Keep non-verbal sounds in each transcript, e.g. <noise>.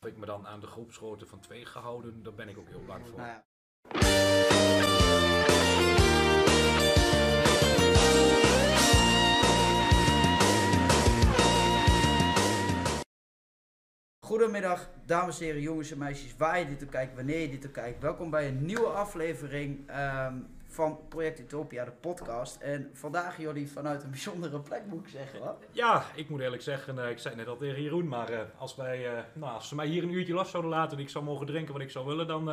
Heb ik me dan aan de groepsgrootte van twee gehouden, daar ben ik ook heel bang voor. Nou ja. Goedemiddag, dames en heren, jongens en meisjes, waar je dit ook kijkt, wanneer je dit ook kijkt. Welkom bij een nieuwe aflevering ehm, van Project Utopia, de podcast. En vandaag jullie vanuit een <laughs> bijzondere plek, moet ik zeggen. Hoor. Ja, ik moet eerlijk zeggen, eh, ik zei net al tegen Jeroen, maar eh, als, wij, eh, nou, als ze mij hier een uurtje los zouden laten en ik zou mogen drinken wat ik zou willen, dan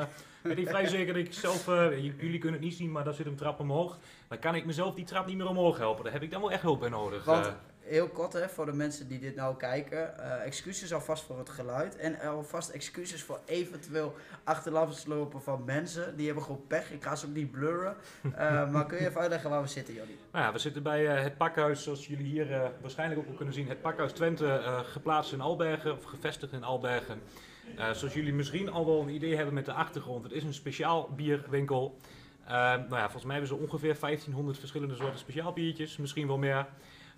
ben ik vrij <laughs> zeker dat ik zelf, jullie kunnen het niet zien, maar daar zit een trap omhoog. Dan kan ik mezelf die trap niet meer omhoog helpen. Daar heb ik dan wel echt hulp bij nodig. Want. Heel kort hè, voor de mensen die dit nou kijken, eh, excuses alvast voor het geluid en alvast excuses voor eventueel achterlandslopen van mensen. Die hebben gewoon pech, ik ga ze ook niet blurren. Eh, <laughs> maar kun je even uitleggen waar we zitten jullie? Nou ja, we zitten bij eh, het pakhuis, zoals jullie hier waarschijnlijk ook wel kunnen zien. Het pakhuis Twente, geplaatst in Albergen, of gevestigd in Albergen. Zoals jullie misschien al wel een idee hebben met de achtergrond, het is een speciaal bierwinkel. Nou ja, volgens mij hebben ze ongeveer 1500 verschillende soorten speciaal biertjes, misschien wel meer.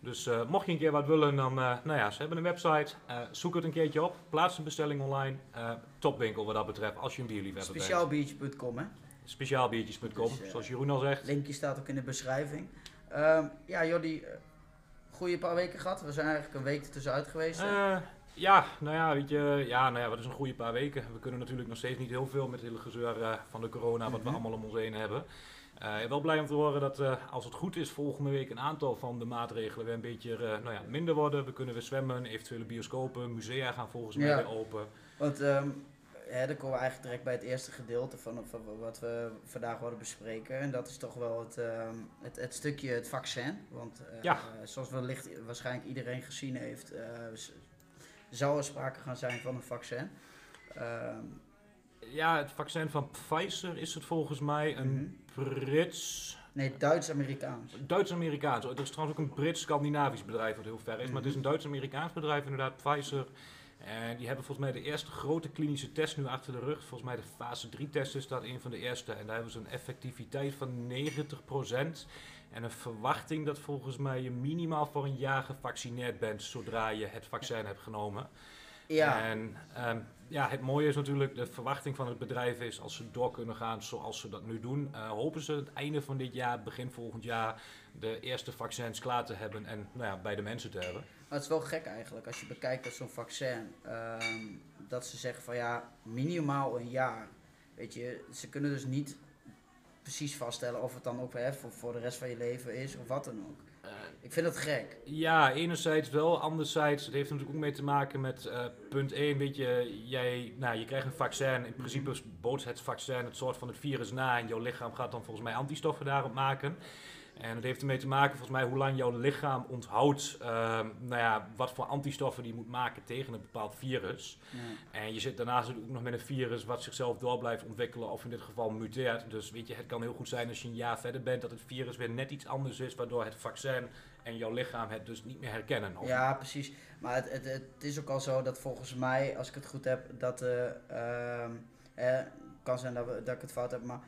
Dus eh, mocht je een keer wat willen, dan, eh, nou ja, ze hebben een website. Eh, zoek het een keertje op, plaats een bestelling online. Topwinkel wat dat betreft, als je een bierliefhebber bent. Speciaalbiertje.com hè, Speciaalbiertjes.com, Dus, zoals Jeroen al zegt. linkje staat ook in de beschrijving. Ehm, ja uh, goede paar weken gehad. We zijn eigenlijk een week ertussenuit geweest. ja, nou ja, weet je, ja, nou ja, wat is een goede paar weken. We kunnen natuurlijk nog steeds niet heel veel met het hele gezeur van de corona, wat we Mhm. allemaal om ons heen hebben. Eh, wel blij om te horen dat eh, als het goed is, volgende week een aantal van de maatregelen weer een beetje eh, nou ja, minder worden. We kunnen weer zwemmen, eventuele bioscopen, musea gaan volgens mij Ja. weer open. Want ehm, hè, dan komen we eigenlijk direct bij het eerste gedeelte van, van wat we vandaag wilden bespreken. En dat is toch wel het, ehm, het, het stukje het vaccin. Want Ja. zoals wellicht waarschijnlijk iedereen gezien heeft, zou er sprake gaan zijn van een vaccin. Ehm, Ja, het vaccin van Pfizer is het volgens mij een Brits... nee, Duits-Amerikaans. Duits-Amerikaans. Er is trouwens ook een Brits-Scandinavisch bedrijf wat heel ver is. Maar het is een Duits-Amerikaans bedrijf, inderdaad, Pfizer. En die hebben volgens mij de eerste grote klinische test nu achter de rug. Volgens mij de fase 3 test is dat een van de eerste. En daar hebben ze een effectiviteit van 90%. En een verwachting dat volgens mij je minimaal voor een jaar gevaccineerd bent zodra je het vaccin hebt genomen. Ja, En ehm, ja, het mooie is natuurlijk, de verwachting van het bedrijf is als ze door kunnen gaan zoals ze dat nu doen, eh, hopen ze het einde van dit jaar, begin volgend jaar, de eerste vaccins klaar te hebben en nou ja, bij de mensen te hebben. maar het is wel gek eigenlijk als je bekijkt dat zo'n vaccin, ehm, dat ze zeggen van ja, minimaal een jaar. Weet je, ze kunnen dus niet precies vaststellen of het dan ook hè, voor, voor de rest van je leven is of wat dan ook. Eh, Ik vind dat gek. ja, enerzijds wel, anderzijds, het heeft natuurlijk ook mee te maken met eh, punt 1, weet je, jij, nou, je krijgt een vaccin, in principe bootst het vaccin het soort van het virus na en jouw lichaam gaat dan volgens mij antistoffen daarop maken. En het heeft ermee te maken, volgens mij, hoe lang jouw lichaam onthoudt, ehm, nou ja, wat voor antistoffen die moet maken tegen een bepaald virus. Ja. En je zit daarnaast natuurlijk ook nog met een virus wat zichzelf door blijft ontwikkelen, of in dit geval muteert. Dus weet je, het kan heel goed zijn als je een jaar verder bent, dat het virus weer net iets anders is, waardoor het vaccin en jouw lichaam het dus niet meer herkennen. Of- Ja, precies. Maar het, het, het is ook al zo dat volgens mij, als ik het goed heb, dat ehm, eh, kan zijn dat, we, dat ik het fout heb, maar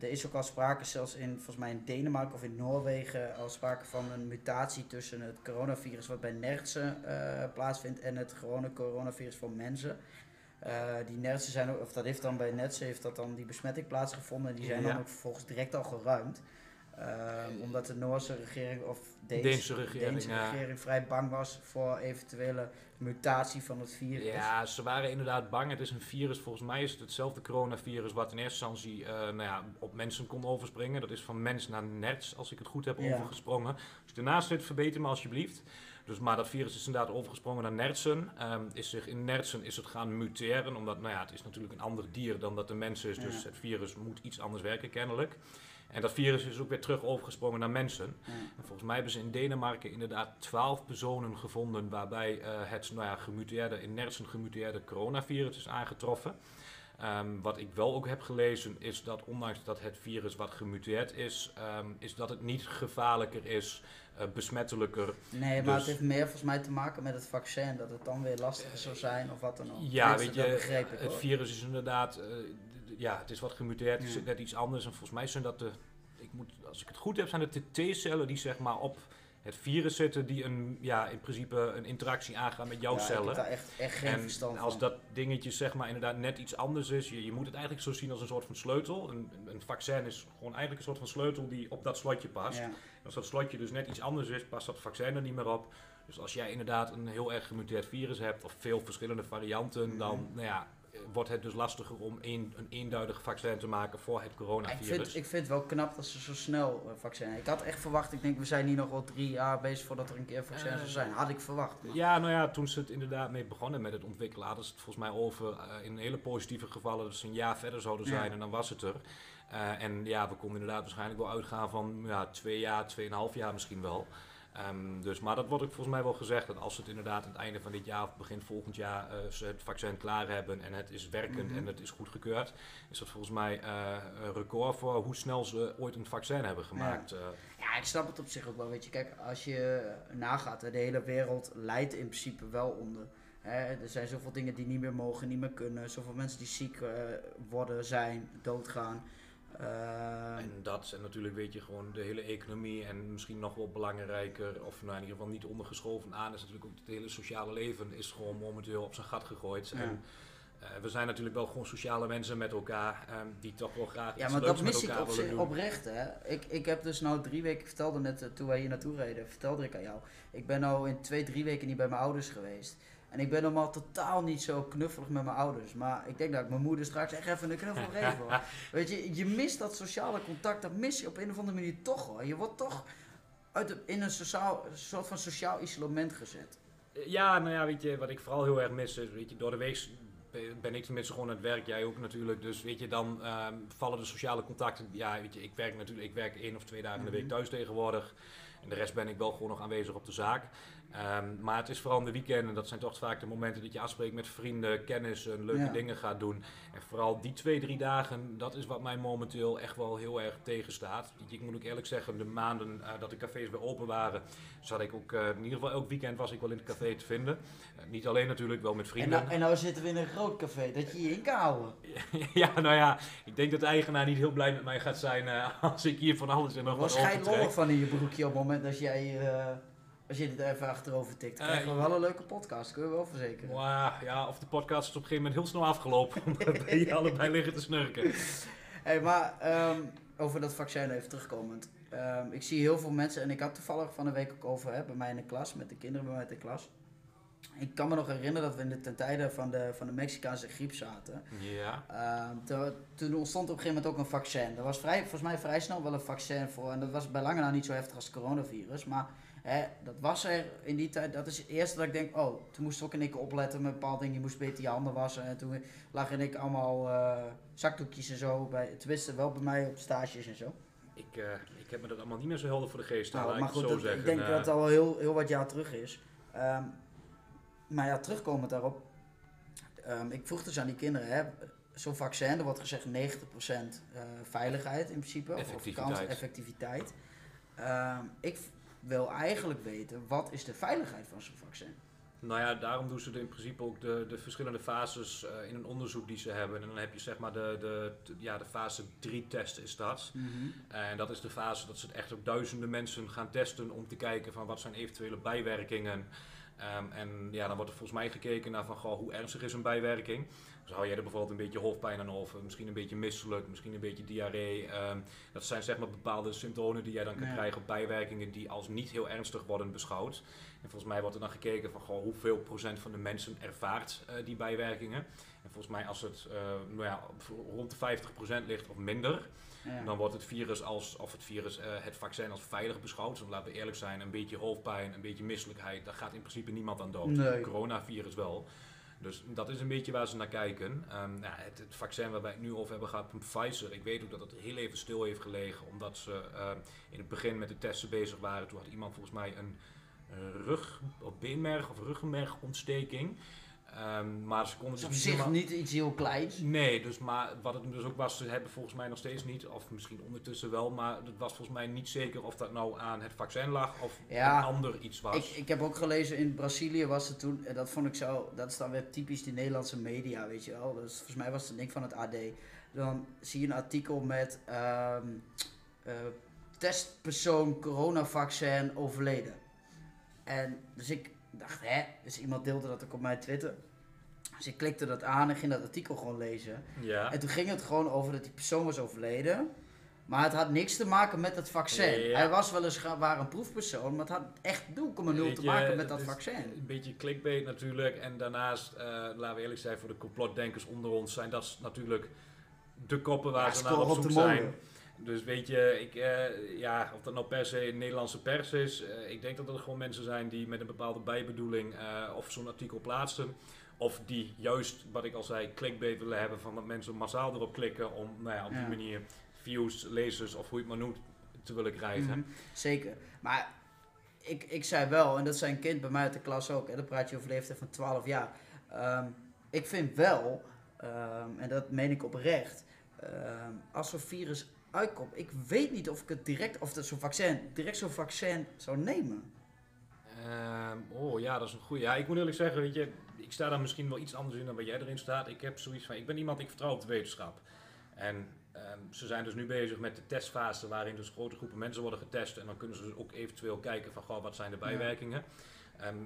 er is ook al sprake, zelfs in volgens mij in Denemarken of in Noorwegen, al sprake van een mutatie tussen het coronavirus wat bij nertsen eh, plaatsvindt en het gewone coronavirus voor mensen. Eh, die nertsen zijn ook, of dat heeft dan bij nertsen heeft dat dan die besmetting plaatsgevonden en die zijn Ja. dan ook vervolgens direct al geruimd. Ehm, omdat de Noorse regering of Deens- Deense regering, Deense ja. regering vrij bang was voor eventuele mutatie van het virus. Ja, ze waren inderdaad bang. Het is een virus, volgens mij is het hetzelfde coronavirus wat in eerste instantie eh, nou ja, op mensen kon overspringen. Dat is van mens naar nerts, als ik het goed heb Ja. overgesprongen. Als je ernaast zit, verbeter me alsjeblieft. Dus, maar dat virus is inderdaad overgesprongen naar nertsen. Ehm, is zich in nertsen is het gaan muteren, omdat nou ja, het is natuurlijk een ander dier dan dat de mens is. Dus Ja. het virus moet iets anders werken kennelijk. En dat virus is ook weer terug overgesprongen naar mensen. Ja. En volgens mij hebben ze in Denemarken inderdaad 12 personen gevonden waarbij eh, het nou ja, gemuteerde, in nertsen gemuteerde coronavirus is aangetroffen. Ehm, wat ik wel ook heb gelezen is dat ondanks dat het virus wat gemuteerd is, ehm, is dat het niet gevaarlijker is, eh, besmettelijker. Nee, maar Dus- het heeft meer volgens mij te maken met het vaccin, dat het dan weer lastiger zou zijn of wat dan ook. Ja, weet je, het hoor. virus is inderdaad, eh, ja, het is wat gemuteerd, het Ja. is net iets anders. En volgens mij zijn dat de, ik moet, als ik het goed heb, zijn het de T-cellen die zeg maar op het virus zitten die een, ja, in principe een interactie aangaan met jouw Ja, Ik cellen. heb daar echt, echt geen En verstand als van. dat dingetje zeg maar inderdaad net iets anders is, je, je moet het eigenlijk zo zien als een soort van sleutel. Een, een- vaccin is gewoon eigenlijk een soort van sleutel die op dat slotje past. Ja. Als dat slotje dus net iets anders is, past dat vaccin er niet meer op. Dus als jij inderdaad een heel erg gemuteerd virus hebt of veel verschillende varianten, Mhm. dan nou ja, wordt het dus lastiger om één, een eenduidig vaccin te maken voor het Ik coronavirus. vind, ik vind het wel knap dat ze zo snel eh, vaccin Ik had echt verwacht, ik denk we zijn hier nog wel drie jaar bezig voordat er een keer een vaccin Eh, zou zijn. Had ik verwacht. maar- Ja, nou ja, toen ze het inderdaad mee begonnen met het ontwikkelen, hadden ze het volgens mij over eh, in hele positieve gevallen dat ze een jaar verder zouden zijn Ja. en dan was het er. Eh, en ja, we konden inderdaad waarschijnlijk wel uitgaan van ja, twee jaar, tweeënhalf jaar misschien wel. Ehm, dus, maar dat wordt ook volgens mij wel gezegd, dat als ze het inderdaad aan het einde van dit jaar of begin volgend jaar eh, ze het vaccin klaar hebben en het is werkend Mhm. en het is goedgekeurd, is dat volgens mij eh, een record voor hoe snel ze ooit een vaccin hebben gemaakt. eh. Ja, ik snap het op zich ook wel. Weet je, kijk, als je nagaat, de hele wereld leidt in principe wel onder. Hè, er zijn zoveel dingen die niet meer mogen, niet meer kunnen. Zoveel mensen die ziek worden, zijn, doodgaan. Ehm, En dat en natuurlijk weet je gewoon de hele economie en misschien nog wel belangrijker, of nou in ieder geval niet ondergeschoven aan, is natuurlijk ook het hele sociale leven is gewoon momenteel op zijn gat gegooid. Ja. En eh, we zijn natuurlijk wel gewoon sociale mensen met elkaar, ehm, die toch wel graag Ja, iets maar leuks dat met mis ik elkaar op zich doen. oprecht, hè. Ik, ik heb dus nou drie weken, ik vertelde net eh, toen wij hier naartoe reden, vertelde ik aan jou. Ik ben nou in twee, drie weken niet bij mijn ouders geweest. En ik ben normaal totaal niet zo knuffelig met mijn ouders. Maar ik denk dat ik mijn moeder straks echt even een knuffel geef hoor. <laughs> Weet je, je mist dat sociale contact, dat mis je op een of andere manier toch hoor. Je wordt toch uit de- in een sociaal, soort van sociaal isolement gezet. Ja, nou ja, weet je, wat ik vooral heel erg mis is, weet je, door de week ben ik tenminste gewoon aan het werk, jij ook natuurlijk. Dus weet je, dan ehm, vallen de sociale contacten. Ja, weet je, ik werk natuurlijk, ik werk één of twee dagen in de week Mhm. thuis tegenwoordig. En de rest ben ik wel gewoon nog aanwezig op de zaak. Ehm, maar het is vooral in de weekenden, dat zijn toch vaak de momenten dat je afspreekt met vrienden, kennis en leuke Ja. dingen gaat doen. En vooral die twee, drie dagen, dat is wat mij momenteel echt wel heel erg tegenstaat. Ik moet ook eerlijk zeggen, de maanden eh, dat de cafés weer open waren, zat ik ook, eh, in ieder geval elk weekend was ik wel in het café te vinden. Eh, niet alleen natuurlijk, wel met En vrienden. nou, en nou zitten we in een groot café, dat je je in kan houden. <laughs> ja, nou ja, ik denk dat de eigenaar niet heel blij met mij gaat zijn <laughs> als ik hier van alles en nog wat opentrek. lollig van in je broekje op het moment dat jij, als je dit even achterover tikt. Dan krijgen we Eh, wel een leuke podcast, kun je wel verzekeren. Maar ja, of de podcast is op een gegeven moment heel snel afgelopen, <laughs> omdat hier allebei liggen te snurken. <laughs> Hey, maar ehm, over dat vaccin even terugkomend. Ehm, ik zie heel veel mensen, en ik had toevallig van de week ook over hè, bij mij in de klas, met de kinderen bij mij in de klas. Ik kan me nog herinneren dat we in de, ten tijde van de, van de Mexicaanse griep zaten. Ja, Ehm, toen, toen ontstond op een gegeven moment ook een vaccin. Er was vrij, volgens mij vrij snel wel een vaccin voor. En dat was bij lange na niet zo heftig als het coronavirus. Maar hè, dat was er in die tijd. Dat is het eerste dat ik denk, oh, toen moest ik ook in één keer opletten met bepaalde dingen. Je moest beter je handen wassen. En toen lag in ik allemaal eh, zakdoekjes en zo. Bij, tenminste, wel bij mij op stages en zo. ik, eh, ik heb me dat allemaal niet meer zo helder voor de geest Nou, laat maar ik goed, dat- zeggen. ik denk Eh, dat het al heel, heel wat jaar terug is. Ehm, maar ja, terugkomend daarop. Ehm, ik vroeg dus aan die kinderen, hè, zo'n vaccin, er wordt gezegd 90% eh, veiligheid in principe. Of- kans, effectiviteit. Ehm, ik wil eigenlijk weten, wat is de veiligheid van zo'n vaccin? Nou ja, daarom doen ze in principe ook de, de verschillende fases eh, in een onderzoek die ze hebben. En dan heb je zeg maar de, de, de- ja, de fase 3 test is dat. En dat is de fase dat ze het echt op duizenden mensen gaan testen om te kijken van wat zijn eventuele bijwerkingen. Ehm, en ja, dan wordt er volgens mij gekeken naar van goh, hoe ernstig is een bijwerking. Dus hou jij er bijvoorbeeld een beetje hoofdpijn aan over, misschien een beetje misselijk, misschien een beetje diarree. Ehm, dat zijn zeg maar bepaalde symptomen die jij dan kan krijgen bijwerkingen die als niet heel ernstig worden beschouwd. En volgens mij wordt er dan gekeken van goh, hoeveel procent van de mensen ervaart eh, die bijwerkingen. En volgens mij als het eh, nou ja, rond de 50% ligt of minder, Ja. dan wordt het virus als, of het virus, eh, het vaccin als veilig beschouwd. Dus laten we eerlijk zijn, een beetje hoofdpijn, een beetje misselijkheid, daar gaat in principe niemand aan dood. Nee. Coronavirus wel. Dus dat is een beetje waar ze naar kijken. Ehm, het, vaccin waar wij het nu over hebben gehad Pfizer. Ik weet ook dat het heel even stil heeft gelegen. Omdat ze ehm, in het begin met de testen bezig waren. Toen had iemand volgens mij een rug- of beenmerg of ruggenmergontsteking. Ehm, maar ze konden dus op zich niet iets heel kleins. Nee, dus maar wat het dus ook was, ze hebben volgens mij nog steeds niet, of misschien ondertussen wel, maar het was volgens mij niet zeker of dat nou aan het vaccin lag of Ja. een ander iets was. Ik, ik heb ook gelezen in Brazilië was het toen, en dat vond ik zo, dat is dan weer typisch die Nederlandse media, weet je wel. Dus volgens mij was het een ding van het AD. Dan zie je een artikel met ehm, eh, testpersoon coronavaccin overleden. En dus ik dacht, hè? Dus iemand deelde dat ook op mijn Twitter. Dus ik klikte dat aan en ging dat artikel gewoon lezen. Ja. En toen ging het gewoon over dat die persoon was overleden. Maar het had niks te maken met het vaccin. Ja. Hij was weliswaar een proefpersoon, maar het had echt 0,0 Weet te maken met dat vaccin. Een beetje clickbait natuurlijk. En daarnaast, eh, laten we eerlijk zijn, voor de complotdenkers onder ons zijn dat natuurlijk de koppen waar Ja, ze naar op zoek zijn. Dus weet je, ik, eh, ja, of dat nou per se een Nederlandse pers is, eh, ik denk dat er gewoon mensen zijn die met een bepaalde bijbedoeling of zo'n artikel plaatsen. Of die juist, wat ik al zei, clickbait willen hebben van dat mensen massaal erop klikken om nou ja, op die Ja. manier views, lezers of hoe je het maar noemt te willen krijgen. Mhm, Zeker. Maar ik, ik zei wel, en dat zei een kind bij mij uit de klas ook, hè, dan praat je over leeftijd van 12 jaar. Ehm, ik vind wel, ehm, en dat meen ik oprecht, ehm, als zo'n virus uitkomt, ik weet niet of ik het direct, of dat zo'n vaccin, direct zo'n vaccin zou nemen. Oh ja, dat is een goede. Ja, ik moet eerlijk zeggen, weet je, ik sta daar misschien wel iets anders in dan wat jij erin staat. Ik heb zoiets van, ik ben iemand, ik vertrouw op de wetenschap. En ehm, ze zijn dus nu bezig met de testfase waarin dus grote groepen mensen worden getest. En dan kunnen ze dus ook eventueel kijken van, goh, wat zijn de bijwerkingen. Ehm,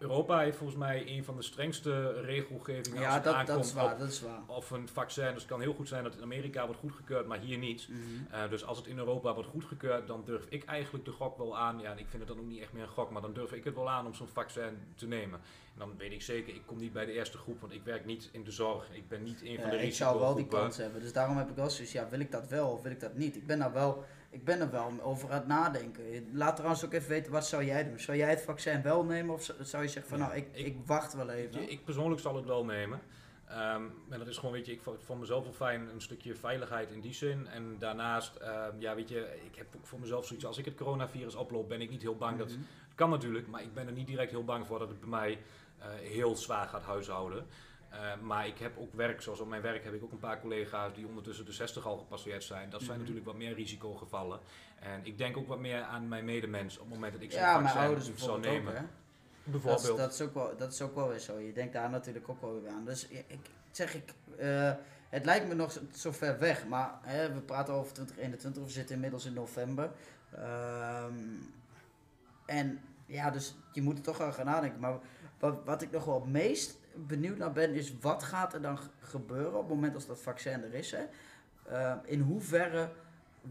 Europa heeft volgens mij een van de strengste regelgevingen als Ja, het dat, aankomt dat is waar, op, dat is waar. of een vaccin. Dus het kan heel goed zijn dat het in Amerika wordt goedgekeurd, maar hier niet. Mhm. Uh, dus als het in Europa wordt goedgekeurd, dan durf ik eigenlijk de gok wel aan. Ja, en ik vind het dan ook niet echt meer een gok, maar dan durf ik het wel aan om zo'n vaccin te nemen. En dan weet ik zeker, ik kom niet bij de eerste groep, want ik werk niet in de zorg. Ik ben niet een van de Ja, ik zou wel die kans hebben. Dus daarom heb ik wel zoiets, ja, wil ik dat wel of wil ik dat niet? Ik ben daar wel, ik ben er wel over aan het nadenken. Laat trouwens ook even weten, wat zou jij doen? Zou jij het vaccin wel nemen of zou- je zeggen van, Ja, nou, ik, ik- ik, wacht wel even? ik persoonlijk zal het wel nemen. Ehm, en dat is gewoon, weet je, ik vond voor mezelf wel fijn een stukje veiligheid in die zin. En daarnaast, ehm, ja, weet je, ik heb voor mezelf zoiets, als ik het coronavirus oploop, ben ik niet heel bang dat Mhm. Kan natuurlijk, maar ik ben er niet direct heel bang voor dat het bij mij eh, heel zwaar gaat huishouden. Eh, maar ik heb ook werk, zoals op mijn werk heb ik ook een paar collega's die ondertussen de 60 al gepasseerd zijn. Dat zijn Mhm. natuurlijk wat meer risicogevallen. En ik denk ook wat meer aan mijn medemens op het moment dat ik zo'n Ja, mijn vaccin ouders zou bijvoorbeeld ook, nemen. hè? Dat is, Bijvoorbeeld. dat, is ook wel, dat is ook wel weer zo. Je denkt daar natuurlijk ook wel weer aan. Dus ik, ik zeg ik, eh, het lijkt me nog zo, zo ver weg, maar hè, we praten over 2021, we zitten inmiddels in november. Ehm, en ja, dus je moet er toch wel gaan nadenken. Maar wat, wat ik nog wel het meest benieuwd naar ben, is wat gaat er dan gebeuren op het moment als dat vaccin er is? Hè? Ehm, in hoeverre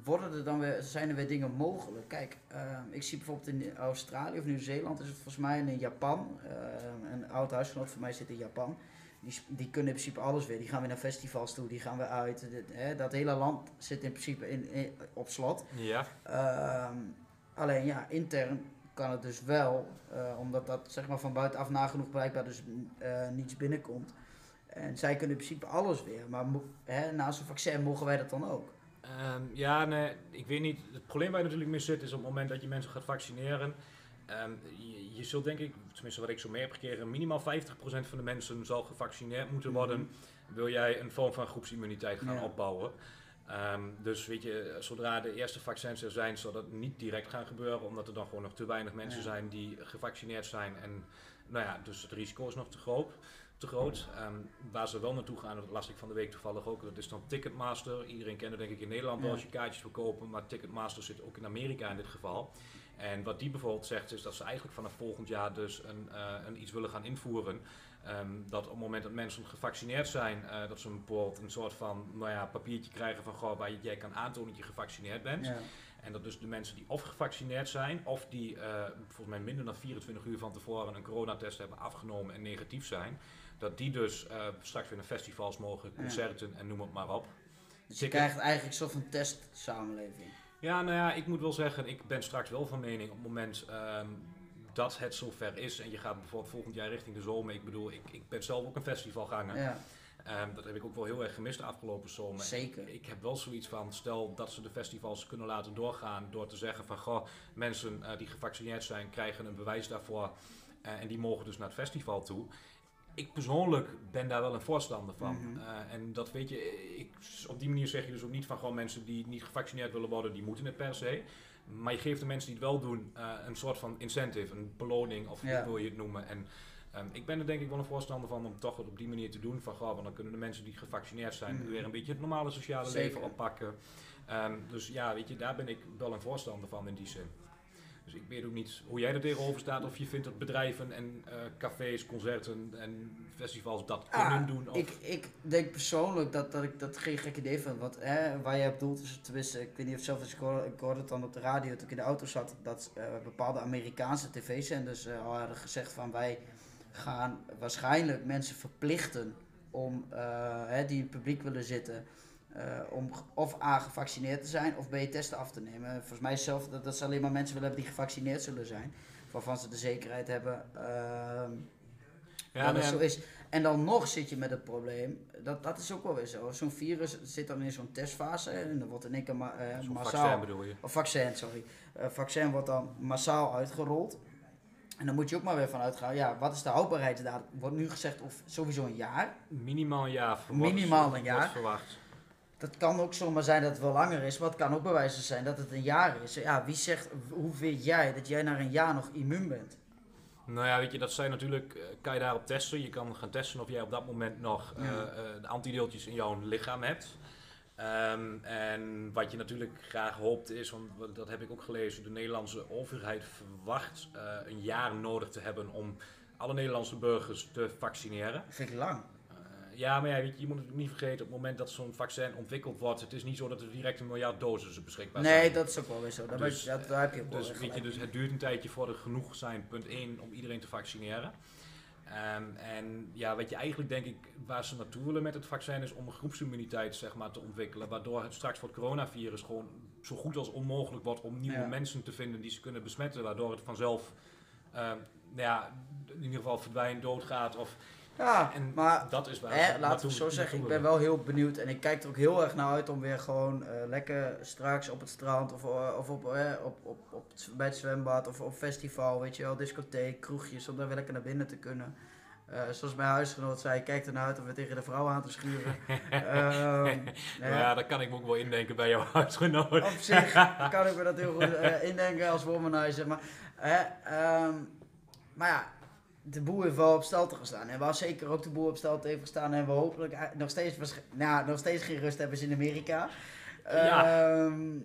worden er dan weer, zijn er weer dingen mogelijk? Kijk, ehm, ik zie bijvoorbeeld in Australië of Nieuw-Zeeland is het volgens mij en in Japan. ehm, een oud huisgenoot van mij zit in Japan. Die, die kunnen in principe alles weer. Die gaan weer naar festivals toe, die gaan weer uit. Dit- hè, dat hele land zit in principe in, in- op slot. Ja, Ehm, alleen ja, intern kan het dus wel, eh, omdat dat zeg maar van buitenaf nagenoeg blijkbaar dus eh, niets binnenkomt. En zij kunnen in principe alles weer, maar hè, naast een vaccin mogen wij dat dan ook. Ehm, ja, nee, ik weet niet. Het probleem waar je natuurlijk mee zit is op het moment dat je mensen gaat vaccineren. ehm, je, je zult denk ik, tenminste wat ik zo mee heb gekregen, minimaal 50% van de mensen zal gevaccineerd moeten worden. Wil jij een vorm van groepsimmuniteit gaan Ja. opbouwen? Ehm, dus weet je, zodra de eerste vaccins er zijn, zal dat niet direct gaan gebeuren, omdat er dan gewoon nog te weinig mensen Ja. zijn die gevaccineerd zijn. En nou ja, dus het risico is nog te groot. Te groot. Ehm, waar ze wel naartoe gaan, dat las ik van de week toevallig ook, dat is dan Ticketmaster. Iedereen kent het denk ik in Nederland wel Ja. als je kaartjes wil kopen, maar Ticketmaster zit ook in Amerika in dit geval. En wat die bijvoorbeeld zegt is dat ze eigenlijk vanaf volgend jaar dus een, eh, een iets willen gaan invoeren. Ehm, dat op het moment dat mensen gevaccineerd zijn, eh, dat ze bijvoorbeeld een soort van nou ja, papiertje krijgen van goh, waar jij kan aantonen dat je gevaccineerd bent. Ja. En dat dus de mensen die of gevaccineerd zijn, of die eh, volgens mij minder dan 24 uur van tevoren een coronatest hebben afgenomen en negatief zijn, dat die dus eh, straks weer naar festivals mogen, Ja. concerten en noem het maar op. Dus je Ticket- krijgt eigenlijk een soort van testsamenleving. Ja, nou ja, ik moet wel zeggen, ik ben straks wel van mening op het moment ehm, dat het zover is en je gaat bijvoorbeeld volgend jaar richting de zomer. Ik bedoel, ik, ik ben zelf ook een festivalganger. Ja, Ehm, dat heb ik ook wel heel erg gemist de afgelopen zomer. zeker. Ik heb wel zoiets van, stel dat ze de festivals kunnen laten doorgaan door te zeggen van, goh, mensen eh, die gevaccineerd zijn krijgen een bewijs daarvoor eh, en die mogen dus naar het festival toe. Ik persoonlijk ben daar wel een voorstander van. Mhm. Eh, en dat weet je, ik, op die manier zeg je dus ook niet van gewoon mensen die niet gevaccineerd willen worden, die moeten het per se. Maar je geeft de mensen die het wel doen eh, een soort van incentive, een beloning of Ja. hoe wil je het noemen. En ehm, ik ben er denk ik wel een voorstander van om toch het op die manier te doen. Van goh, want dan kunnen de mensen die gevaccineerd zijn Mhm. weer een beetje het normale sociale Zeker. leven oppakken. Ehm, dus ja, weet je, daar ben ik wel een voorstander van in die zin. Dus ik weet ook niet hoe jij er tegenover staat. Of je vindt dat bedrijven en eh, cafés, concerten en festivals dat kunnen Ah, doen. Of... Ik, ik denk persoonlijk dat, dat ik dat geen gek idee vind. Want hè, waar je op doelt is tenminste, ik weet niet of zelf eens, ik hoorde, ik hoorde het dan op de radio toen ik in de auto zat, dat eh, bepaalde Amerikaanse tv-zenders eh, al hadden gezegd van wij gaan waarschijnlijk mensen verplichten om, hè, die in het publiek willen zitten, om g- of A gevaccineerd te zijn of B testen af te nemen. Volgens mij zelf dat, dat ze alleen maar mensen willen hebben die gevaccineerd zullen zijn. Waarvan ze de zekerheid hebben ehm, ja, dat nee, zo is. En dan nog zit je met het probleem, dat, dat is ook wel weer zo. Zo'n virus zit dan in zo'n testfase en dan wordt in één keer ma eh, massaal... vaccin bedoel je. Of vaccin, sorry. Eh, vaccin wordt dan massaal uitgerold. En dan moet je ook maar weer van uitgaan, ja, wat is de houdbaarheidsdatum? Wordt nu gezegd of sowieso een jaar. Minimaal een jaar verwacht. Minimaal een jaar. verwacht. Dat kan ook zomaar zijn dat het wel langer is, maar het kan ook bewijzen zijn dat het een jaar is. Ja, wie zegt, hoe weet jij dat jij na een jaar nog immuun bent? Nou ja, weet je, dat zijn natuurlijk, eh, kan je daarop testen. Je kan gaan testen of jij op dat moment nog eh, eh, de antideeltjes in jouw lichaam hebt. Ehm, en wat je natuurlijk graag hoopt is, want dat heb ik ook gelezen, de Nederlandse overheid verwacht een jaar nodig te hebben om alle Nederlandse burgers te vaccineren. Dat vind ik lang. Ja, maar ja, weet je, je moet het niet vergeten, op het moment dat zo'n vaccin ontwikkeld wordt, het is niet zo dat er direct een miljard doses beschikbaar zijn. Nee, dat is ook wel weer zo. Daar, Dus, dat, daar heb je ook wel Dus, weer weet je, gelijk dus het duurt een tijdje voor er genoeg zijn, punt 1, om iedereen te vaccineren. Ehm, en ja, wat je eigenlijk denk ik, waar ze naartoe willen met het vaccin, is om een groepsimmuniteit zeg maar, te ontwikkelen. Waardoor het straks voor het coronavirus gewoon zo goed als onmogelijk wordt om nieuwe Ja. mensen te vinden die ze kunnen besmetten. Waardoor het vanzelf, ehm, nou ja, in ieder geval verdwijnt, doodgaat. Of, Ja, en maar dat is waar Hè, laten we zo zeggen, ik ben wel heel benieuwd en ik kijk er ook heel erg naar uit om weer gewoon eh, lekker straks op het strand of, eh, of op, eh, op, op, op het, bij het zwembad of op festival, weet je wel, discotheek, kroegjes, om daar weer lekker naar binnen te kunnen. Zoals mijn huisgenoot zei, kijk ernaar uit om weer tegen de vrouw aan te schuren. Ehm, <laughs> ja, daar kan ik me ook wel indenken bij jouw huisgenoot. op zich <laughs> kan ik me dat heel goed indenken als womanizer. Maar, ehm, maar ja, de boer heeft wel op stel te gestaan. En waar zeker ook de boer op stel heeft gestaan. En we hopelijk eh, nog steeds, nou, nog steeds geen rust hebben in Amerika. Ja. Ehm,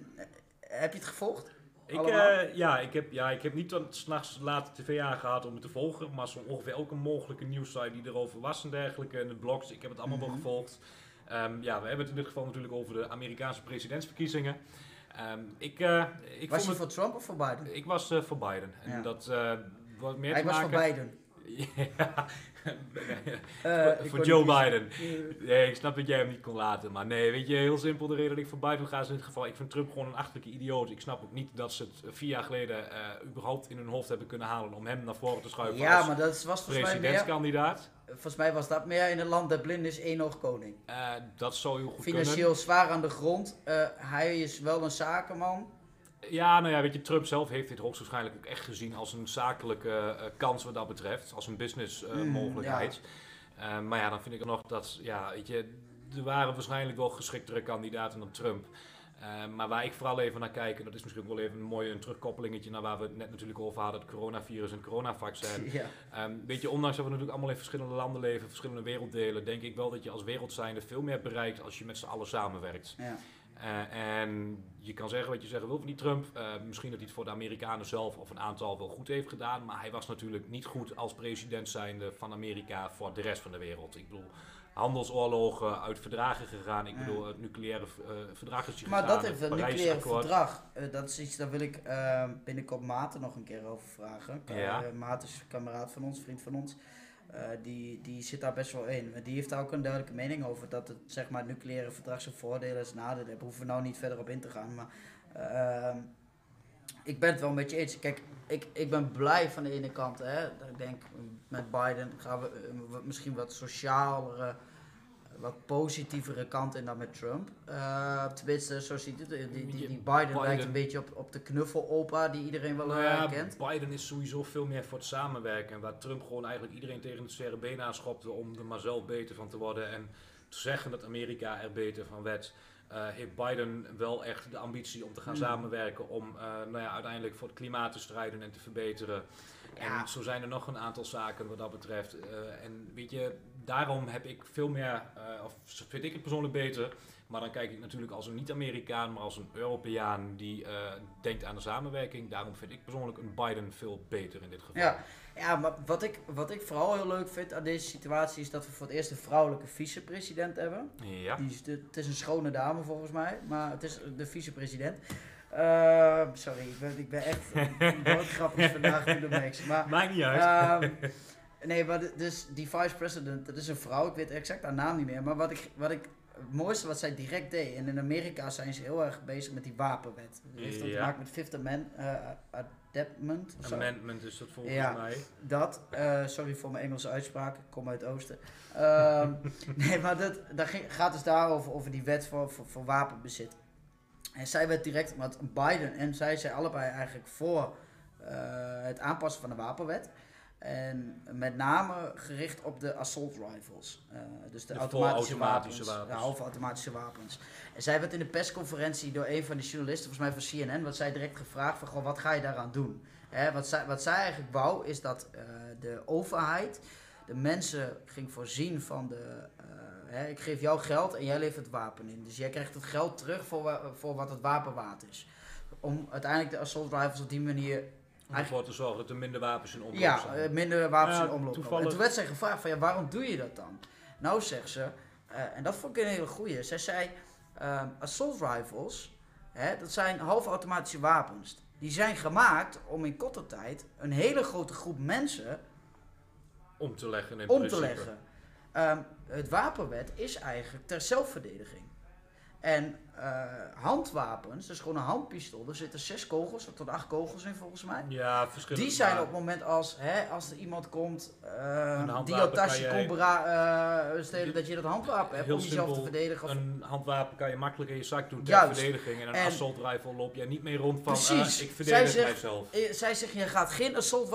heb je het gevolgd? Ik, eh, ja, ik heb, ja, ik heb niet tot s'nachts laat tv aangehad om het te volgen, maar zo ongeveer elke mogelijke nieuwssite die erover was en dergelijke, en de blogs, ik heb het allemaal wel Mhm. gevolgd. Ehm, ja, we hebben het in dit geval natuurlijk over de Amerikaanse presidentsverkiezingen. Ehm, ik, eh, ik, was je voor Trump of voor Biden? ik was voor Biden. En Ja. dat wat meer Hij te was maken... voor Biden. Ja, <laughs> Eh, voor Joe Biden. Nee, ik snap dat jij hem niet kon laten. Maar nee, weet je, heel simpel de reden dat ik voor Biden ga is in dit geval. Ik vind Trump gewoon een achterlijke idioot. Ik snap ook niet dat ze het vier jaar geleden eh, überhaupt in hun hoofd hebben kunnen halen om hem naar voren te schuiven Ja, als maar dat was volgens meer... presidentskandidaat. Volgens mij was dat meer in een land dat blind is, één oog koning. Eh, dat zou heel goed Financieel zwaar aan de grond. Eh, hij is wel een zakenman. Ja, nou ja, weet je, Trump zelf heeft dit hoogstwaarschijnlijk ook echt gezien als een zakelijke eh, kans wat dat betreft. Als een business eh, Mm, mogelijkheid. Eh, maar ja, dan vind ik er nog dat, ja, weet je, er waren waarschijnlijk wel geschiktere kandidaten dan Trump. Maar waar ik vooral even naar kijk, en dat is misschien ook wel even een mooie een terugkoppelingetje naar waar we het net natuurlijk over hadden, het coronavirus en het coronavaccin. <laughs> Ja. Ehm, weet je, ondanks dat we natuurlijk allemaal in verschillende landen leven, verschillende werelddelen, denk ik wel dat je als wereldzijnde veel meer bereikt als je met z'n allen samenwerkt. Ja. Eh, en je kan zeggen wat je zeggen wil van die Trump. Eh, misschien dat hij het voor de Amerikanen zelf of een aantal wel goed heeft gedaan. Maar hij was natuurlijk niet goed als president zijnde van Amerika voor de rest van de wereld. Ik bedoel, handelsoorlogen uit verdragen gegaan. Ik Ja. bedoel, het nucleaire eh, verdrag is Maar gedaan, dat heeft het een nucleaire verdrag. eh, dat is iets, daar wil ik eh, binnenkort Maarten nog een keer over vragen. Ka- Ja. eh, Maarten is een kameraad van ons, vriend van ons. Eh, die, die zit daar best wel in. Die heeft daar ook een duidelijke mening over dat het, zeg maar, nucleaire verdrag zijn voordelen en nadelen heeft. Hoeven we nou niet verder op in te gaan. Maar ehm, ik ben het wel met je eens. Kijk, ik, ik ben blij van de ene kant. Hè, ik denk, met Biden gaan we eh, wat- misschien wat socialere wat positievere kant in dan met Trump. Eh tenminste, zo ziet het. Die, die, die Biden, Biden- lijkt een beetje op, op de knuffelopa die iedereen wel Nou eh, ja, kent. Biden is sowieso veel meer voor het samenwerken. Waar Trump gewoon eigenlijk iedereen tegen het zere been aanschopte om er maar zelf beter van te worden. En te zeggen dat Amerika er beter van werd. eh, heeft Biden wel echt de ambitie om te gaan Hmm. samenwerken om nou ja, uiteindelijk voor het klimaat te strijden en te verbeteren. Ja. En zo zijn er nog een aantal zaken wat dat betreft. En weet je, daarom heb ik veel meer, eh, of vind ik het persoonlijk beter, maar dan kijk ik natuurlijk als een niet-Amerikaan, maar als een Europeaan die eh, denkt aan de samenwerking. Daarom vind ik persoonlijk een Biden veel beter in dit geval. Ja, ja maar wat ik, wat ik vooral heel leuk vind aan deze situatie is dat we voor het eerst een vrouwelijke vicepresident hebben. Ja. Die is de- het is een schone dame volgens mij, maar het is de vicepresident. Eh, sorry, ik ben, ik ben echt wat <laughs> grappig vandaag to the max. Maar, Maakt niet uit. ehm, <laughs> nee, maar dus die vice-president, dat is een vrouw, ik weet exact haar naam niet meer. Maar wat ik, wat ik, het mooiste wat zij direct deed, en in Amerika zijn ze heel erg bezig met die wapenwet. Dat heeft dan te Ja. maken met Fifth Amendment, eh, Amendment. Amendment is dat volgens Ja. mij. Dat, eh, sorry voor mijn Engelse uitspraak, ik kom uit het oosten. Ehm, <laughs> nee, maar dat, dat gaat dus daarover, over die wet voor, voor, voor wapenbezit. En zij werd direct, want Biden en zij zijn allebei eigenlijk voor eh, het aanpassen van de wapenwet. En met name gericht op de assault rifles. Eh, dus de, De automatische, wapens. wapens. De halve automatische wapens. En zij werd in de persconferentie door een van de journalisten, volgens mij van CNN, wat zij direct gevraagd van, goh, wat ga je daaraan doen? Hè, wat, zij, wat zij eigenlijk wou, is dat eh, de overheid de mensen ging voorzien van de... eh, hè, ik geef jou geld en jij levert het wapen in. Dus jij krijgt het geld terug voor, voor wat het wapen waard is. Om uiteindelijk de assault rifles op die manier... Om ervoor te zorgen dat er minder wapens in omloop Ja, zijn. eh, minder wapens Ja, in omloop. toevallig- En toen werd zij gevraagd van ja, waarom doe je dat dan? Nou zegt ze, eh, en dat vond ik een hele goeie. Zij zei, ehm, assault rifles, hè, dat zijn halfautomatische wapens. Die zijn gemaakt om in korte tijd een hele grote groep mensen om te leggen in om principe. te leggen. Ehm, het wapenwet is eigenlijk ter zelfverdediging. En eh, handwapens, dus gewoon een handpistool, er zitten zes kogels, tot acht kogels in volgens mij. Ja, verschillende. Die zijn op het moment als, hè, als er iemand komt eh, die jouw tasje komt eh, stelen, dat je dat handwapen hebt om jezelf te verdedigen. Of, Een handwapen kan je makkelijk in je zak doen ter Juist. verdediging. En een En- assault rifle loop je niet mee rond van Precies. ik Zij verdedig zegt- mijzelf. Eh, zij zegt, je gaat geen assault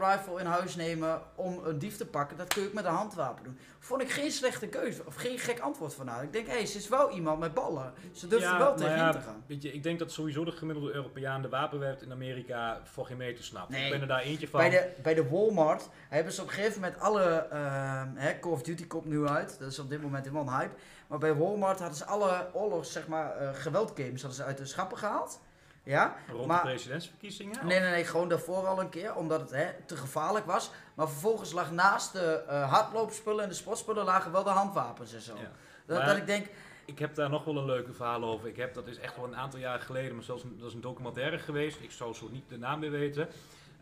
rifle in huis nemen om een dief te pakken. Dat kun je ook met een handwapen doen. Vond ik geen slechte keuze, of geen gek antwoord van haar. Ik denk, hé, hey, ze is wel iemand met ballen. Ze durft er wel tegenin ja, te gaan. Weet je, ik denk dat sowieso de gemiddelde Europeaan de wapenwet in Amerika voor geen meter snapt. Nee. Ik ben er daar eentje van. Bij de, bij de Walmart hebben ze op een gegeven moment alle... ehm, hè, Call of Duty komt nu uit. Dat is op dit moment helemaal een hype. Maar bij Walmart hadden ze alle oorlogs, zeg maar, eh geweldgames hadden ze uit de schappen gehaald. Ja? Rond maar- de presidentsverkiezingen? Nee, nee, nee, gewoon daarvoor al een keer, omdat het hè, te gevaarlijk was. Maar vervolgens lag naast de eh, hardloopspullen en de sportspullen lagen wel de handwapens en zo. Ja. Dat, Maar- dat ik denk, Ik heb daar nog wel een leuke verhaal over. Ik heb, dat is echt wel een aantal jaren geleden, maar zelfs een, dat is een documentaire geweest. Ik zou zo niet de naam meer weten.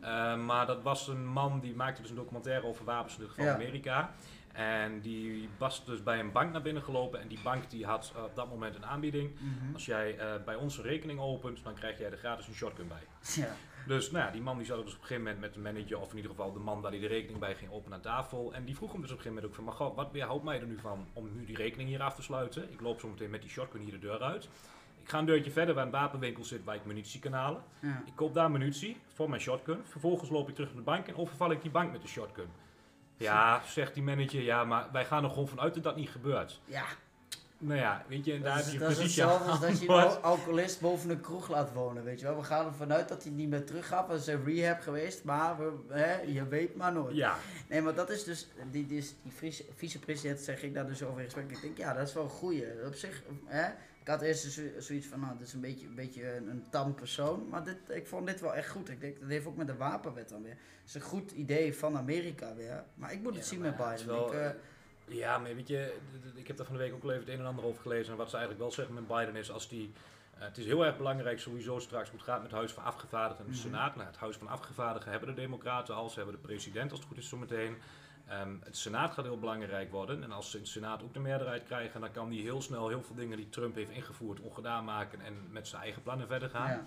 Eh, maar dat was een man die maakte dus een documentaire over wapens in van Ja. Amerika. En die was dus bij een bank naar binnen gelopen. En die bank die had eh, op dat moment een aanbieding. mhm, Als jij eh, bij ons een rekening opent, dan krijg jij er gratis een shotgun bij. ja, Dus nou ja, die man die zat dus op een gegeven moment met de manager, of in ieder geval de man waar die de rekening bij ging openen aan tafel. En die vroeg hem dus op een gegeven moment ook van, maar goh, wat weerhoudt mij er nu van om nu die rekening hier af te sluiten? Ik loop zo meteen met die shotgun hier de deur uit. Ik ga een deurtje verder waar een wapenwinkel zit waar ik munitie kan halen. ja. Ik koop daar munitie voor mijn shotgun. Vervolgens loop ik terug naar de bank en overval ik die bank met de shotgun. Ja, zegt die manager, ja, maar wij gaan er gewoon vanuit dat dat niet gebeurt. ja. Nou ja, weet je, en daar Dat heb is, je dat is precies hetzelfde als dat je <laughs> een alcoholist boven een kroeg laat wonen, weet je wel. We gaan ervan uit dat hij niet meer terug gaat, want ze is rehab geweest, maar we, hè, je weet maar nooit. Ja, Nee, maar dat is dus, die, die, die vice- vicepresident zeg ik daar dus over in gesprek. Ik denk, ja, dat is wel een goeie. Op zich, hè, ik had eerst zo, zoiets van, nou, dit is een beetje, een, beetje een, een tam persoon. Maar dit, ik vond dit wel echt goed. Ik denk, dat heeft ook met de wapenwet dan weer. Het is een goed idee van Amerika weer. Maar ik moet het Ja, zien met ja, het is Biden. wel, ik, eh, Ja, maar weet je, ik heb daar van de week ook al even het een en ander over gelezen. En wat ze eigenlijk wel zeggen met Biden is als die. eh, het is heel erg belangrijk sowieso straks hoe het gaat met het Huis van Afgevaardigden en de Mhm. Senaat. Nou, het Huis van Afgevaardigden hebben de Democraten al, ze hebben de president als het goed is zometeen. Ehm het Senaat gaat heel belangrijk worden. En als ze in de Senaat ook de meerderheid krijgen, dan kan die heel snel heel veel dingen die Trump heeft ingevoerd ongedaan maken en met zijn eigen plannen verder gaan. ja.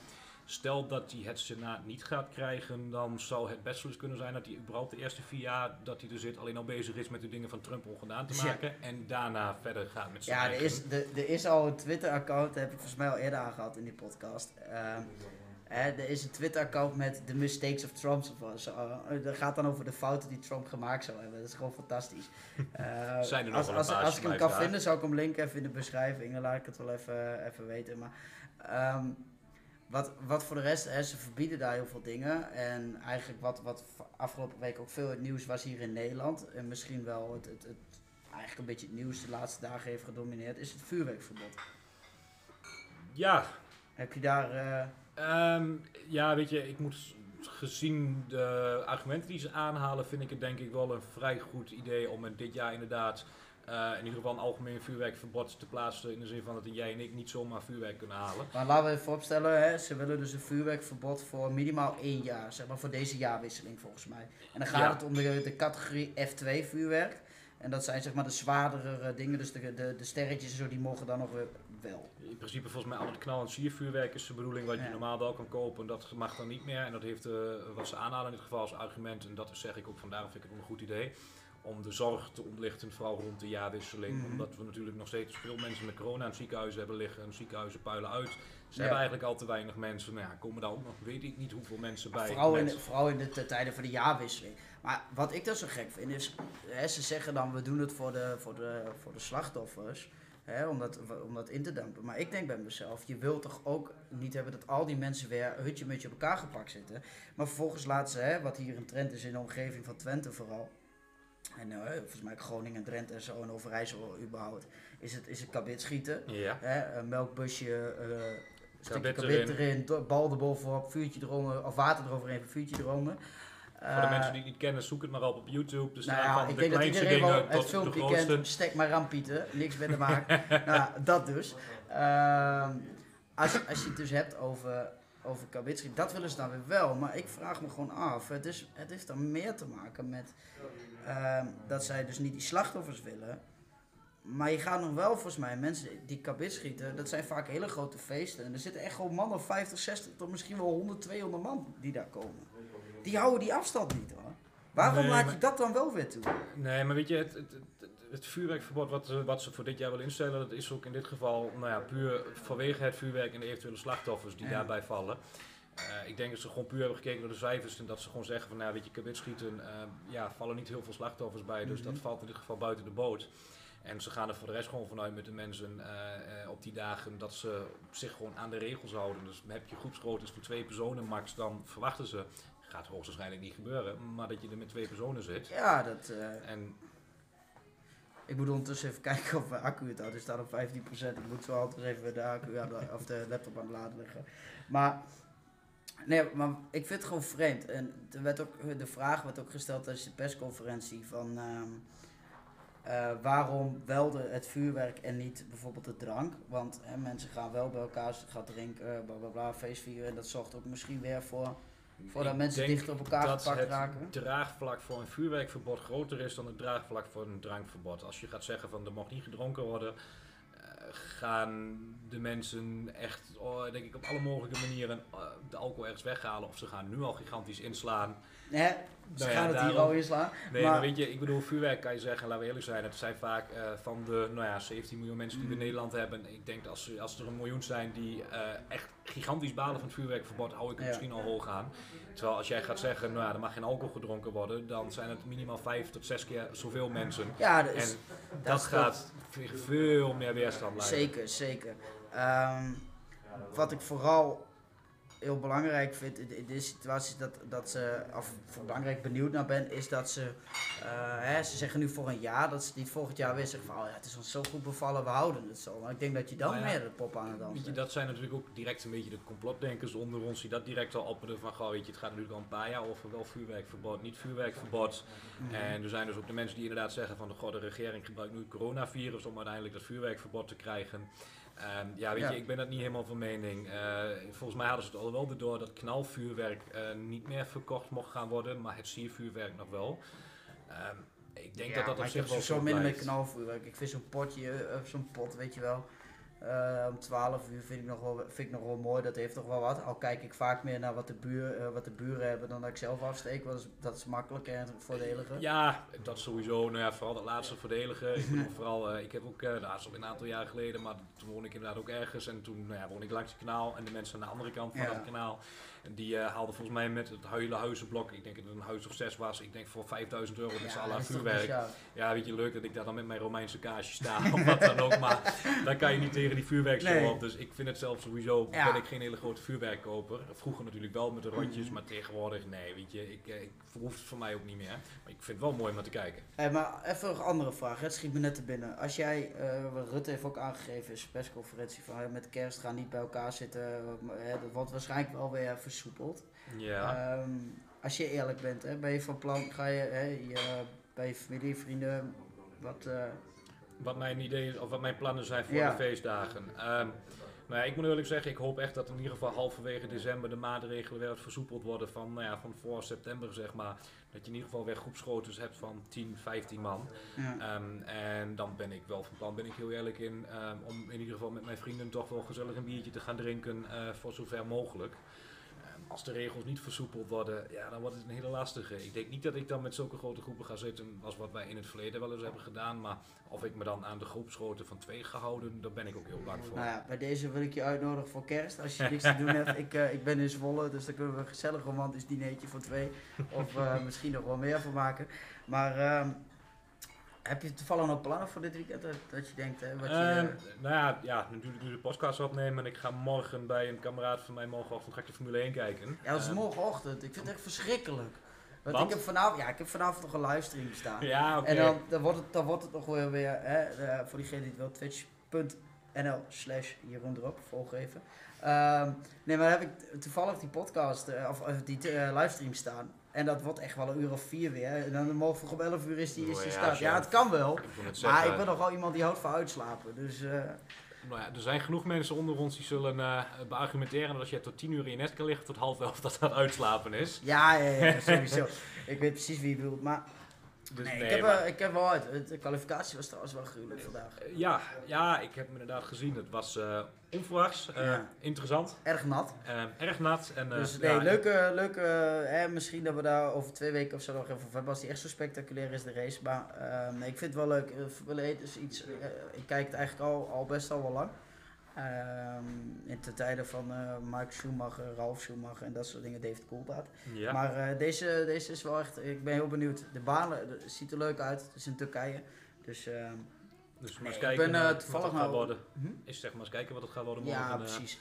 Stel dat hij het Senaat niet gaat krijgen, dan zou het best wel eens kunnen zijn dat hij überhaupt de eerste vier jaar dat hij er zit alleen al bezig is met de dingen van Trump ongedaan te Ja. maken. En daarna verder gaat met zijn Ja, er eigen... is, er, er is al een Twitter-account, heb ik volgens mij al eerder aangehad in die podcast. Ehm, hè, er is een Twitter-account met The Mistakes of Trump. Of zo. Eh, dat gaat dan over de fouten die Trump gemaakt zou hebben. Dat is gewoon fantastisch. <laughs> Eh, Zijn er nog als, als, paar als ik hem kan vragen? vinden, zou ik hem linken even in de beschrijving. Dan laat ik het wel even, even weten. Maar, ehm, wat, wat voor de rest, hè, ze verbieden daar heel veel dingen. En eigenlijk wat, wat afgelopen week ook veel het nieuws was hier in Nederland. En misschien wel het, het, het eigenlijk een beetje het nieuws de laatste dagen heeft gedomineerd, is het vuurwerkverbod. Ja, Heb je daar. eh, Ehm, ja, weet je, ik moet gezien de argumenten die ze aanhalen, vind ik het denk ik wel een vrij goed idee om het dit jaar inderdaad eh, in ieder geval een algemeen vuurwerkverbod te plaatsen. In de zin van dat jij en ik niet zomaar vuurwerk kunnen halen. Maar laten we even opstellen, hè, ze willen dus een vuurwerkverbod voor minimaal één jaar, zeg maar voor deze jaarwisseling volgens mij. En dan gaat Ja. het om de, de categorie F2 vuurwerk. En dat zijn zeg maar de zwaardere eh, dingen, dus de, de, de sterretjes en zo, die mogen dan nog wel. In principe volgens mij al het knal- en siervuurwerk is de bedoeling wat je Ja. normaal wel kan kopen. Dat mag dan niet meer. En dat heeft eh, wat ze aanhalen in dit geval als argument. En dat is, zeg ik ook vandaar vind ik het een goed idee. Om de zorg te ontlichten, vooral rond de jaarwisseling. Mhm. Omdat we natuurlijk nog steeds veel mensen met corona in het ziekenhuis hebben liggen. En ziekenhuizen puilen uit. Ze Ja. hebben eigenlijk al te weinig mensen. Nou ja, komen daar ook nog, weet ik niet hoeveel mensen bij. Vooral in, de, vooral in de t- tijden van de jaarwisseling. Maar wat ik dan zo gek vind is, hè, ze zeggen dan we doen het voor de, voor de, voor de slachtoffers. Hè, om, dat, om dat in te dampen. Maar ik denk bij mezelf, je wilt toch ook niet hebben dat al die mensen weer hutje met je op elkaar gepakt zitten. Maar vervolgens laten ze, hè, wat hier een trend is in de omgeving van Twente vooral. En eh, volgens mij Groningen, Drenthe en zo en Overijssel überhaupt. Is het, is het kabit schieten. Ja. Hè, een melkbusje, eh stukje Kabit erin. erin, bal erbovenop, vuurtje eronder, of water eroverheen, een vuurtje eronder. Voor de Eh, mensen die het niet kennen, zoek het maar op op YouTube. Dus nou ja, ik de denk dat iedereen wel het tot de filmpje grootste. kent, stek maar aan Pieten, niks met de maak. <laughs> nou, dat dus. Ehm, als, als je het dus hebt over, over kabitschiet, dat willen ze dan weer wel. Maar ik vraag me gewoon af, het, is, het heeft dan meer te maken met ehm, dat zij dus niet die slachtoffers willen. Maar je gaat nog wel, volgens mij, mensen die kabit schieten, dat zijn vaak hele grote feesten. En er zitten echt gewoon mannen, 50, 60 tot misschien wel 100, 200 man die daar komen. Die houden die afstand niet hoor. Waarom Nee, laat maar- je dat dan wel weer toe? Nee, maar weet je, het, het, het, vuurwerkverbod wat, ze- wat ze voor dit jaar willen instellen, dat is ook in dit geval nou ja, puur vanwege het vuurwerk en de eventuele slachtoffers die Ja. daarbij vallen. Eh, ik denk dat ze gewoon puur hebben gekeken naar de cijfers en dat ze gewoon zeggen van, nou weet je, kabitschieten, eh ja, vallen niet heel veel slachtoffers bij, dus Mhm. dat valt in dit geval buiten de boot. En ze gaan er voor de rest gewoon vanuit met de mensen eh, eh, op die dagen dat ze zich gewoon aan de regels houden. Dus heb je groepsgroottes voor twee personen max, dan verwachten ze, gaat hoogstwaarschijnlijk niet gebeuren, maar dat je er met twee personen zit. Ja, dat, eh, En ik moet ondertussen even <laughs> kijken of mijn accu het houdt. Er staat op 15%. Ik moet zo altijd even de accu aan de, of de laptop aan het laden leggen. Maar, nee, maar ik vind het gewoon vreemd. En er werd ook, de vraag werd ook gesteld tijdens de persconferentie van... ehm, eh, waarom wel de, het vuurwerk en niet bijvoorbeeld de drank? Want hè, mensen gaan wel bij elkaar gaan drinken, bla bla bla, feestvieren. En dat zorgt ook misschien weer voor, voordat Ik mensen dichter op elkaar dat gepakt het raken. draagvlak voor een vuurwerkverbod groter is dan het draagvlak voor een drankverbod. Als je gaat zeggen van er mag niet gedronken worden, eh, gaan de mensen echt, oh, denk ik, op alle mogelijke manieren eh, de alcohol ergens weghalen. Of ze gaan nu al gigantisch inslaan. Hè? Ze Nou ja, gaan het hier al inslaan. Nee, Maar- maar, weet je, ik bedoel, vuurwerk kan je zeggen, laten we eerlijk zijn, het zijn vaak eh, van de nou ja, 17 miljoen mensen die we in Mm. Nederland hebben. Ik denk dat als, als er een miljoen zijn die eh, echt gigantisch balen van het vuurwerkverbod, hou ik het Ja. misschien al hoog aan. Terwijl als jij gaat zeggen, nou ja, er mag geen alcohol gedronken worden, dan zijn het minimaal 5 tot 6 keer zoveel mensen. Ja, dat is, En dat is gaat ve- veel meer weerstand leiden. Zeker, zeker. Ehm, wat ik vooral heel belangrijk vind in, deze situatie, dat, dat ze, of belangrijk benieuwd naar ben, is dat ze, eh, hè, ze zeggen nu voor een jaar, dat ze niet volgend jaar weer zeggen van, oh ja, het is ons zo goed bevallen, we houden het zo. Maar ik denk dat je dan Nou ja, meer de pop aan het dansen Weet je, dat zijn natuurlijk ook direct een beetje de complotdenkers onder ons die dat direct al opperen van, goh, weet je, het gaat natuurlijk al een paar jaar over wel vuurwerkverbod, niet vuurwerkverbod. Mhm. En er zijn dus ook de mensen die inderdaad zeggen van, goh, de regering gebruikt nu het coronavirus om uiteindelijk dat vuurwerkverbod te krijgen. Ehm, ja, weet Ja. je, ik ben dat niet helemaal van mening. Eh, volgens mij hadden ze het al wel door dat knalvuurwerk eh, niet meer verkocht mocht gaan worden, maar het siervuurwerk nog wel. Ehm, ik denk Ja, dat dat op zich wel zo zo minder met knalvuurwerk. Ik vind zo'n potje, eh, zo'n pot, weet je wel. Eh, om 12 uur vind ik, nog wel, vind ik nog wel mooi, dat heeft toch wel wat. Al kijk ik vaak meer naar wat de, buur, eh, wat de buren hebben dan dat ik zelf afsteek. want Dat is, dat is makkelijker en voordeliger. Ja, dat sowieso. Nou ja, vooral dat laatste voordelige. Ik bedoel, <laughs> vooral, eh, ik heb ook, eh nou, een aantal jaar geleden, maar toen woonde ik inderdaad ook ergens. En toen nou ja, woonde ik langs het kanaal en de mensen aan de andere kant van Ja. het kanaal. Die eh, haalde volgens mij met het hele huizenblok, ik denk dat het een huis of zes was, ik denk voor 5000 euro met z'n allen vuurwerk. Ja, weet je, leuk dat ik daar dan met mijn Romeinse kaasje sta <laughs> of wat dan ook, maar dan kan je niet tegen die vuurwerkshow Nee. op. Dus ik vind het zelf sowieso, Ja. ben ik geen hele grote vuurwerkkoper. Vroeger natuurlijk wel met de rondjes, Mhm. maar tegenwoordig, nee, weet je, ik, eh, ik hoeft het voor mij ook niet meer. Maar ik vind het wel mooi om naar te kijken. Hey, maar even een andere vraag. Het schiet me net te binnen. Als jij, eh, Rutte heeft ook aangegeven in zijn persconferentie van met kerst gaan niet bij elkaar zitten. dat wordt waarschijnlijk wel weer versoepeld. Ja. Ehm, als je eerlijk bent, hè, ben je van plan, ga je, hè, je bij je familie, vrienden, wat... eh, wat mijn ideeën of wat mijn plannen zijn voor Ja. de feestdagen. Maar ja, ik moet eerlijk zeggen, ik hoop echt dat in ieder geval halverwege december de maatregelen weer wat versoepeld worden van, nou ja, van voor september zeg maar. Dat je in ieder geval weer groepsgroottes hebt van 10, 15 man. ja. Ehm, en dan ben ik wel van plan, ben ik heel eerlijk in, om in ieder geval met mijn vrienden toch wel gezellig een biertje te gaan drinken eh, voor zover mogelijk. Als de regels niet versoepeld worden, ja, dan wordt het een hele lastige. Ik denk niet dat ik dan met zulke grote groepen ga zitten als wat wij in het verleden wel eens hebben gedaan. Maar of ik me dan aan de groepsgrootte van twee ga houden, daar ben ik ook heel bang voor. Nou ja, bij deze wil ik je uitnodigen voor kerst. Als je niks te doen hebt. Ik, eh, ik ben in Zwolle, dus daar kunnen we een gezellig romantisch dinertje voor twee. Of eh, <laughs> misschien nog wel meer van maken. Maar ehm, heb je toevallig nog plannen voor dit weekend? Dat, dat je denkt, hè, wat je... Ehm, nou ja, ja, natuurlijk nu de podcast opnemen en ik ga morgen bij een kameraad van mij morgenochtend ga ik de Formule 1 kijken. ja, dat is Ehm, morgenochtend. Ik vind het echt verschrikkelijk. Want, Want? ik heb vanavond, ja, ik heb vanavond nog een livestream staan. Ja, oké. En dan, dan, wordt het, dan wordt het nog weer, weer hè, eh, voor diegene die het wil, twitch.nl slash Jeroen erop, volg even. Ehm, nee, maar dan heb ik toevallig die podcast, eh, of, of die eh, livestream staan. En dat wordt echt wel een uur of vier weer. En dan morgen om 11 uur is die, is die ja, start. zo. Ja, het kan wel. Ik wil het Maar ik ben nogal iemand die houdt van uitslapen. Dus eh, Nou ja, er zijn genoeg mensen onder ons die zullen eh beargumenteren dat als je tot 10 uur in je net kan liggen tot half elf dat dat uitslapen is. ja, ja, ja, sowieso. ik weet precies wie je bedoelt. Maar Dus nee, nee, ik, heb, maar- ik heb wel uit. De kwalificatie was trouwens wel gruwelijk vandaag. Eh, ja, ja, ik heb hem inderdaad gezien. Het was eh, onverwachts, eh, Ja. interessant, Erg nat. erg nat. En, Dus nee, ja, leuke, leuke hè, misschien dat we daar over twee weken of zo nog even over hebben. Als die echt zo spectaculair is, de race. Maar ehm, nee, ik vind het wel leuk. Formule 1 is iets, ik kijk het eigenlijk al, al best al wel lang. Ehm, in de tijden van eh Mike Schumacher, Ralf Schumacher en dat soort dingen, David Coulthard. Ja. Maar eh, deze, deze is wel echt, ik ben heel benieuwd. De het ziet er leuk uit, het is in Turkije. Dus ehm, dus nee, eens ik kijken ben, eh, wat toevallig het gaat nou- worden. hm? Is zeg maar eens kijken wat het gaat worden morgen. ja, precies.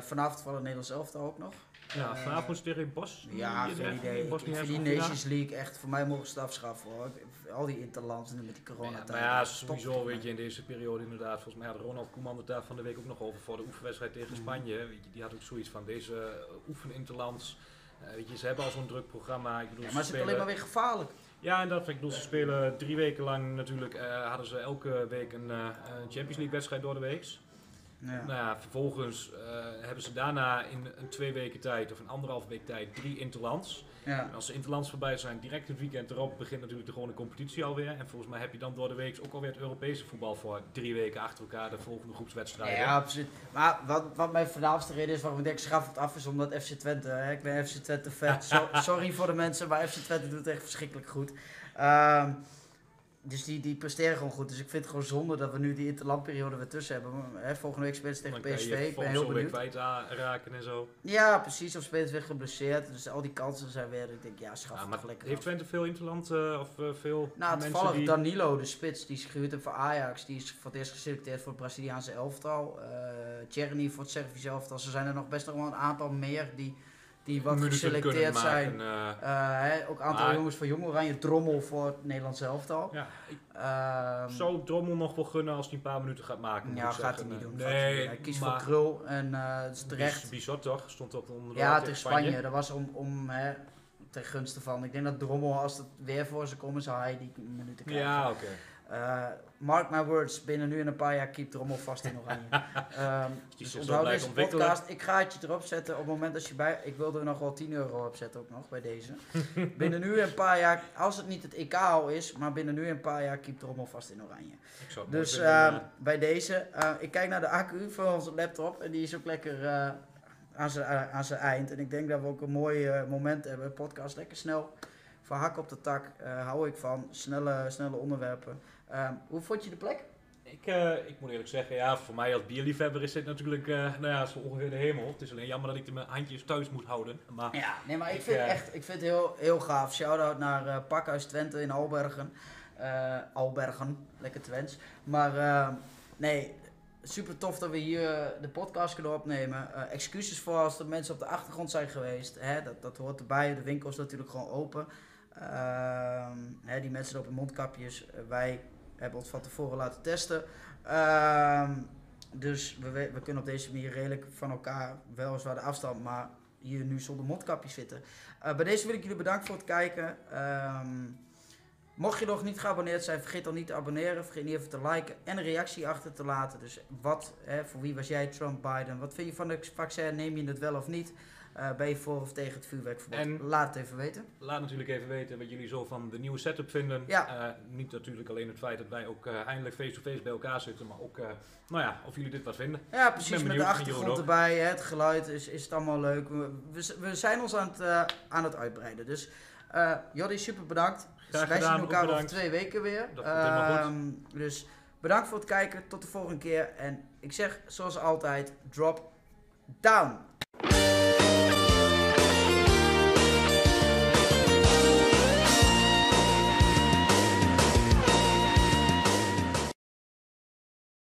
Vanavond vallen Nederlands elftal ook nog. ja, vanavond het tegen Bos. Ja, geen idee. Ik, ik vind die. Nations League echt, voor mij mogen ze het afschaffen hoor. Ik- Al die interlands en met die corona Ja, maar ja, sowieso weet je in deze periode inderdaad, volgens mij had Ronald Koeman het daar van de week ook nog over voor de oefenwedstrijd tegen Mhm. Spanje. Weet je, die had ook zoiets van deze uh, oefeninterlands. Eh, weet je, ze hebben al zo'n druk programma. Ik bedoel, Ja, maar ze het is alleen maar spelen, weer gevaarlijk. ja, en dat, ik bedoel, ze spelen drie weken lang natuurlijk, eh, hadden ze elke week een eh, Champions League wedstrijd door de week. Ja. Nou ja, vervolgens eh, hebben ze daarna in een twee weken tijd of een anderhalf week tijd drie interlands. Ja. Als de interlands voorbij zijn, direct het weekend erop begint natuurlijk de gewone competitie alweer. En volgens mij heb je dan door de week ook alweer het Europese voetbal voor drie weken achter elkaar de volgende groepswedstrijden. Ja, absoluut. Maar wat, wat mijn voornaamste reden is waarom ik denk het af is omdat FC Twente, hè, ik ben FC Twente fan. <laughs> So- sorry voor de mensen, maar FC Twente doet het echt verschrikkelijk goed. Ehm, dus die, die presteren gewoon goed. Dus ik vind het gewoon zonde dat we nu die interlandperiode weer tussen hebben. Maar, Hè, volgende week spelen ze tegen PSV. Ik ben heel benieuwd. kwijt raken en zo. Ja, precies. Of spelen ze weer geblesseerd. Dus al die kansen zijn weer. Ik denk, ja, schaf Ja, het maar toch lekker heeft af. Twente veel interland eh, of eh, veel Nou, toevallig die... Danilo, de spits, die is gehuurd heeft voor Ajax. Die is voor het eerst geselecteerd voor het Braziliaanse elftal. Eh Tjerni voor het Servische elftal. Ze zijn er nog best nog wel een aantal meer die, die wat geselecteerd zijn. maken, eh. Eh, hè, ook een aantal jongens voor Jong Oranje. Drommel voor het Nederlands elftal. ja, Ehm, zou Drommel nog wel gunnen als hij een paar minuten gaat maken. ja, gaat hij niet doen. Nee, hij kiest voor Krul en eh het is terecht. Bizot toch? Stond op onder de Ja, tegen Spanje. Dat was om, om hè, ten gunste van. Ik denk dat Drommel, als het weer voor ze komen, zou hij die minuten krijgen. Ja, oké. Eh, mark my words, binnen nu en een paar jaar keep Drommel vast in Oranje. <laughs> Die dus onthoud deze podcast. Ik ga het je erop zetten op het moment dat je bij... Ik wilde er nog wel 10 euro op zetten ook nog bij deze. <laughs> binnen nu en een paar jaar, als het niet het EK al is, maar binnen nu en een paar jaar keep Drommel vast in Oranje. Dus ehm, eh, bij deze, eh, ik kijk naar de accu van onze laptop en die is ook lekker eh, aan zijn aan zijn eind. En ik denk dat we ook een mooi moment hebben. Podcast lekker snel, van hak op de tak, hou ik van. Snelle, snelle onderwerpen. Ehm, hoe vond je de plek? Ik, eh, ik moet eerlijk zeggen, ja, voor mij als bierliefhebber is dit natuurlijk eh, nou ja, zo ongeveer de hemel. Het is alleen jammer dat ik mijn handjes thuis moet houden. Maar Ja, nee, maar ik, Ik, vind eh, echt, ik vind het heel, heel gaaf. Shout-out naar Pakhuis Twente in Albergen. Albergen, lekker Twents. Maar nee, super tof dat we hier de podcast kunnen opnemen. Excuses voor als er mensen op de achtergrond zijn geweest. Hè, dat, dat hoort erbij. De winkel is natuurlijk gewoon open. Ehm, hè, die mensen lopen in mondkapjes. Wij hebben ons van tevoren laten testen. Ehm, dus we, we kunnen op deze manier redelijk van elkaar, weliswaar de afstand, maar hier nu zonder mondkapjes zitten. Eh, bij deze wil ik jullie bedanken voor het kijken. Ehm, mocht je nog niet geabonneerd zijn, vergeet dan niet te abonneren. Vergeet niet even te liken en een reactie achter te laten. Dus wat, hè, voor wie was jij, Trump, Biden? Wat vind je van het vaccin? Neem je het wel of niet? Eh, ben je voor of tegen het vuurwerkverbod? En- Laat het even weten. laat natuurlijk even weten wat jullie zo van de nieuwe setup vinden. Ja. Eh, niet natuurlijk alleen het feit dat wij ook eh, eindelijk face-to-face bij elkaar zitten, maar ook, nou ja, of jullie dit wat vinden. Ja, precies. Met de achtergrond erbij, hè, het geluid is, is het allemaal leuk. We, we, we zijn ons aan het, aan het uitbreiden. Dus Jordi, super bedankt. Graag Wij gedaan, zien elkaar over twee weken weer. Dat komt helemaal goed. Ehm, dus bedankt voor het kijken. Tot de volgende keer. En ik zeg zoals altijd, drop down.